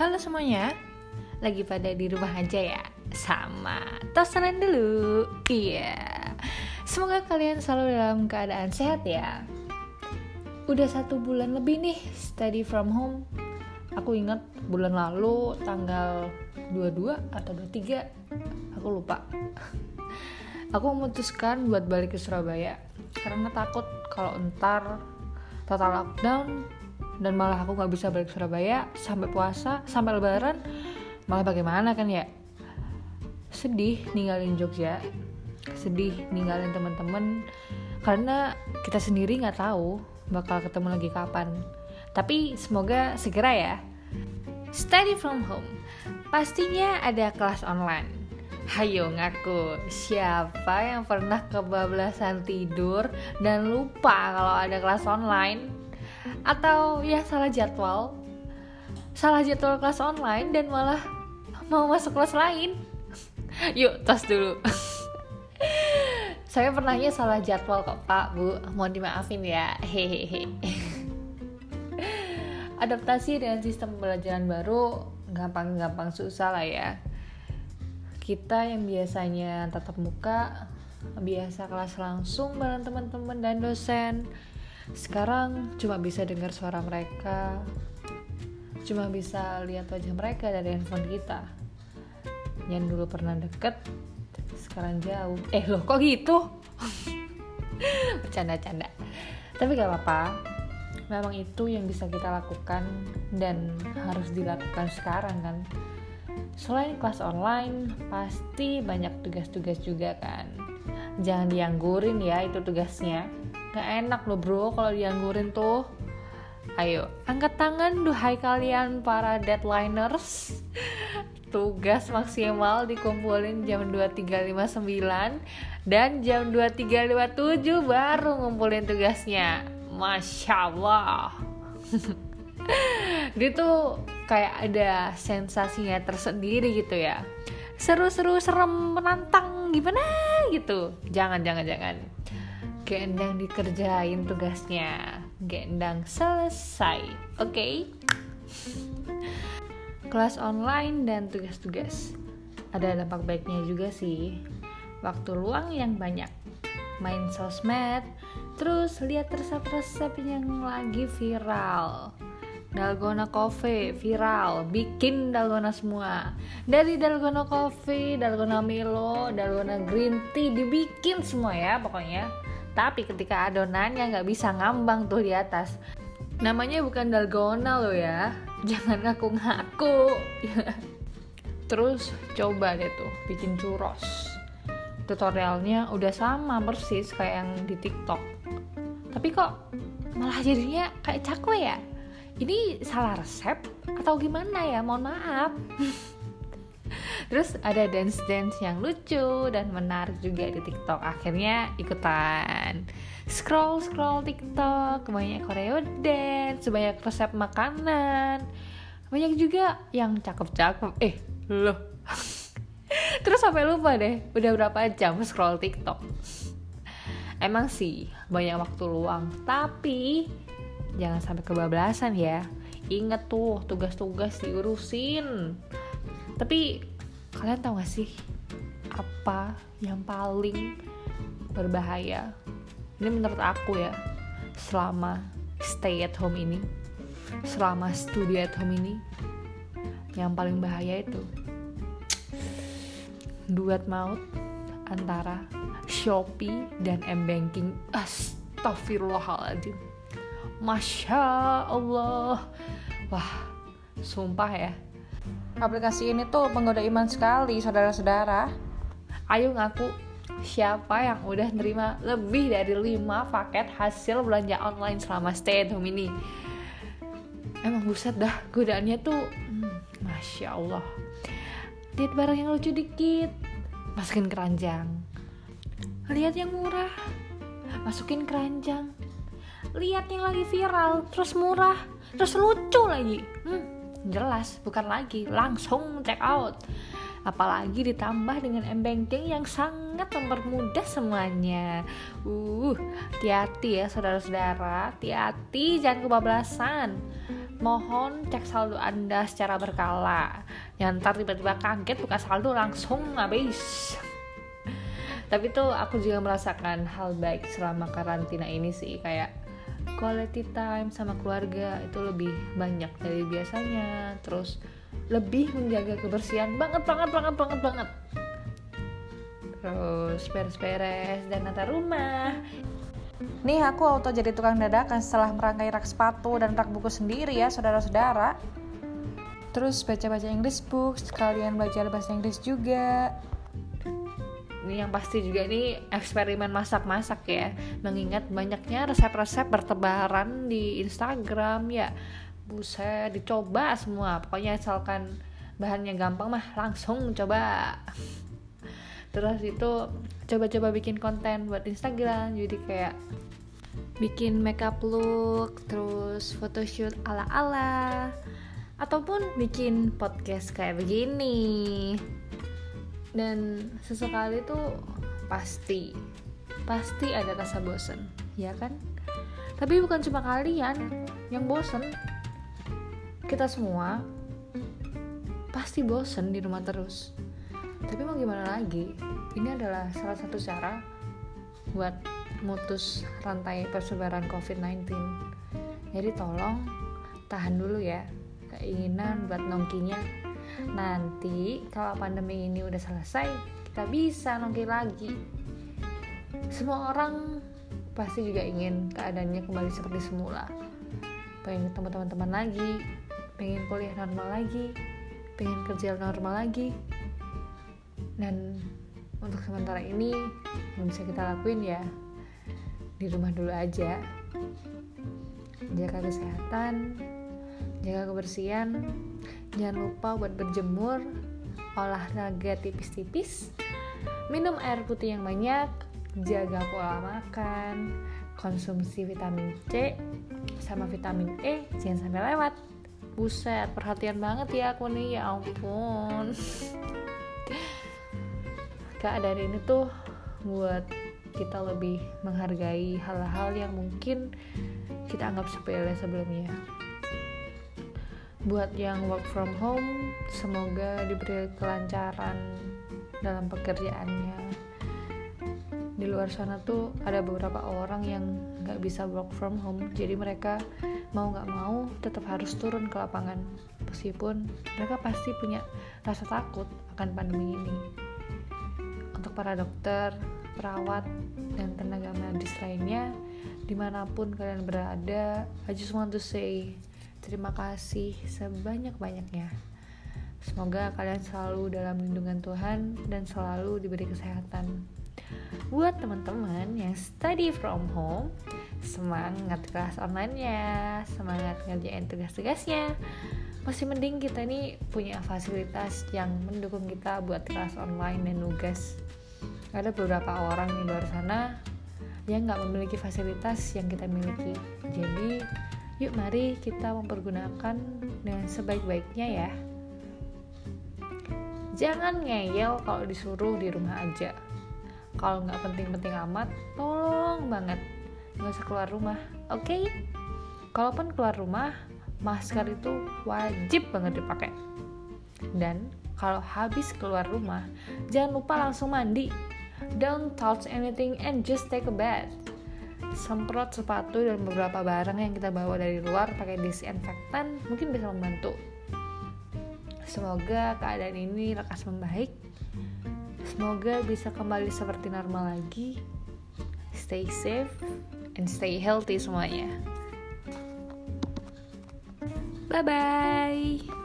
Halo semuanya, lagi pada di rumah aja ya? Sama, tosaran dulu. Iya. Semoga kalian selalu dalam keadaan sehat ya. Udah satu bulan lebih nih study from home. Aku ingat bulan lalu tanggal 22 atau 23 Aku lupa. Aku memutuskan buat balik ke Surabaya Karena takut kalau ntar total lockdown dan malah aku nggak bisa balik Surabaya sampai puasa sampai lebaran. Malah bagaimana kan ya? Sedih ninggalin Jogja. Sedih ninggalin teman-teman. Karena kita sendiri nggak tahu bakal ketemu lagi kapan. Tapi semoga segera ya. Study from home. Pastinya ada kelas online. Hayo ngaku, siapa yang pernah kebablasan tidur dan lupa kalau ada kelas online? Atau ya salah jadwal? Salah jadwal kelas online dan malah mau masuk kelas lain? Yuk, tos dulu. Saya pernahnya salah jadwal kok Pak, Bu. Mohon dimaafin ya. Hehehe. Adaptasi dengan sistem pembelajaran baru gampang-gampang susah lah ya kita yang biasanya tatap muka biasa kelas langsung bareng teman-teman dan dosen sekarang cuma bisa dengar suara mereka. Cuma bisa lihat wajah mereka dari handphone kita. Yang dulu pernah deket sekarang jauh. Eh loh kok gitu? Bercanda-canda. Tapi gak apa-apa. Memang itu yang bisa kita lakukan dan harus dilakukan sekarang kan? Selain kelas online pasti banyak tugas-tugas juga kan? Jangan dianggurin ya itu tugasnya gak enak loh bro kalau dianggurin tuh. Ayo angkat tangan duhai kalian para deadliners. Tugas maksimal dikumpulin jam 23.59 dan jam 23.57 baru ngumpulin tugasnya. Masya Allah. Dia tuh kayak ada sensasinya tersendiri gitu ya. Seru-seru serem menantang gimana gitu. Jangan jangan jangan gendang dikerjain tugasnya. Gendang selesai. Oke? Okay? kelas online dan tugas-tugas. Ada dampak baiknya juga sih. Waktu luang yang banyak. Main sosmed. Terus lihat resep-resep yang lagi viral. Dalgona Coffee viral, bikin dalgona semua. Dari dalgona coffee, dalgona Milo, dalgona green tea dibikin semua ya pokoknya. Tapi ketika adonannya nggak bisa ngambang tuh di atas, namanya bukan dalgona loh ya. Jangan ngaku-ngaku. Terus coba deh tuh bikin churros. Tutorialnya udah sama persis kayak yang di TikTok. Tapi kok malah jadinya kayak cakwe ya? ini salah resep atau gimana ya mohon maaf terus ada dance dance yang lucu dan menarik juga di TikTok. Akhirnya ikutan. Scroll scroll TikTok. Banyak koreo dance banyak resep makanan. Banyak juga yang cakep-cakep. Eh loh. Terus sampai lupa deh udah berapa jam scroll TikTok? Emang sih banyak waktu luang. Tapi jangan sampai kebablasan ya. Inget tuh tugas-tugas diurusin. Tapi kalian tahu gak sih apa yang paling berbahaya? Ini menurut aku ya selama stay at home ini selama studi at home ini yang paling bahaya itu duet maut antara Shopee dan M-Banking. Astagfirullahaladzim Masya Allah. Wah, sumpah ya Aplikasi ini tuh menggoda iman sekali saudara-saudara. Ayo ngaku siapa yang udah nerima lebih dari 5 paket hasil belanja online selama stay at home ini? Emang buset dah godaannya tuh hmm, Masya Allah. Lihat barang yang lucu dikit. Masukin keranjang. Lihat yang murah. Masukin keranjang. Lihat yang lagi viral terus murah terus lucu lagi jelas bukan lagi. Langsung check out. Apalagi ditambah dengan m-banking yang sangat mempermudah semuanya. Uh hati-hati ya saudara-saudara. Hati-hati jangan kebablasan. Mohon cek saldo anda secara berkala. Yang ntar tiba-tiba kaget buka saldo langsung habis. Tapi tuh aku juga merasakan hal baik selama karantina ini sih kayak quality time sama keluarga itu lebih banyak dari biasanya. Terus lebih menjaga kebersihan. Banget banget banget banget banget. Terus beres-beres dan nata rumah. Nih aku auto jadi tukang dadakan setelah merangkai rak sepatu dan rak buku sendiri ya saudara-saudara. Terus baca-baca English book, sekalian belajar bahasa Inggris juga ini yang pasti juga ini eksperimen masak-masak ya. Mengingat banyaknya resep-resep bertebaran di Instagram ya. Buset dicoba semua. Pokoknya asalkan bahannya gampang mah langsung coba. Terus itu coba-coba bikin konten buat Instagram jadi kayak bikin makeup look terus photoshoot ala-ala ataupun bikin podcast kayak begini dan sesekali tuh pasti pasti ada rasa bosen ya kan? Tapi bukan cuma kalian yang bosen. Kita semua pasti bosen di rumah terus. Tapi mau gimana lagi? Ini adalah salah satu cara buat mutus rantai persebaran COVID-19 jadi tolong tahan dulu ya keinginan buat nongkinya nanti kalau pandemi ini udah selesai kita bisa nongki lagi. Semua orang pasti juga ingin keadaannya kembali seperti semula. Pengen ketemu teman-teman lagi pengen kuliah normal lagi pengen kerja normal lagi. Dan untuk sementara ini yang bisa kita lakuin ya di rumah dulu aja. Jaga kesehatan jaga kebersihan. Jangan lupa buat berjemur olahraga tipis-tipis minum air putih yang banyak jaga pola makan konsumsi vitamin C sama vitamin E jangan sampai lewat. Buset perhatian banget ya aku nih ya ampun. Keadaan ini tuh buat kita lebih menghargai hal-hal yang mungkin kita anggap sepele sebelumnya buat yang work from home semoga diberi kelancaran dalam pekerjaannya. Di luar sana tuh ada beberapa orang yang nggak bisa work from home jadi mereka mau nggak mau tetap harus turun ke lapangan. Meskipun mereka pasti punya rasa takut akan pandemi ini. Untuk para dokter, perawat, dan tenaga medis lainnya di mana pun kalian berada I just want to say terima kasih sebanyak-banyaknya. Semoga kalian selalu dalam lindungan Tuhan dan selalu diberi kesehatan. Buat teman-teman yang study from home semangat kelas online-nya semangat ngerjain tugas-tugasnya. Masih mending kita ini punya fasilitas yang mendukung kita buat kelas online dan nugas. Ada beberapa orang di luar sana yang nggak memiliki fasilitas yang kita miliki. Jadi yuk mari kita mempergunakan dengan sebaik-baiknya ya. Jangan ngeyel kalau disuruh di rumah aja. Kalau nggak penting-penting amat tolong banget. Nggak usah keluar rumah oke? Okay? kalaupun keluar rumah masker itu wajib banget dipakai. Dan kalau habis keluar rumah jangan lupa langsung mandi. Don't touch anything and just take a bath. Semprot sepatu dan beberapa barang yang kita bawa dari luar pakai disinfektan mungkin bisa membantu. Semoga keadaan ini lekas membaik. Semoga bisa kembali seperti normal lagi. Stay safe and stay healthy semuanya. Bye bye.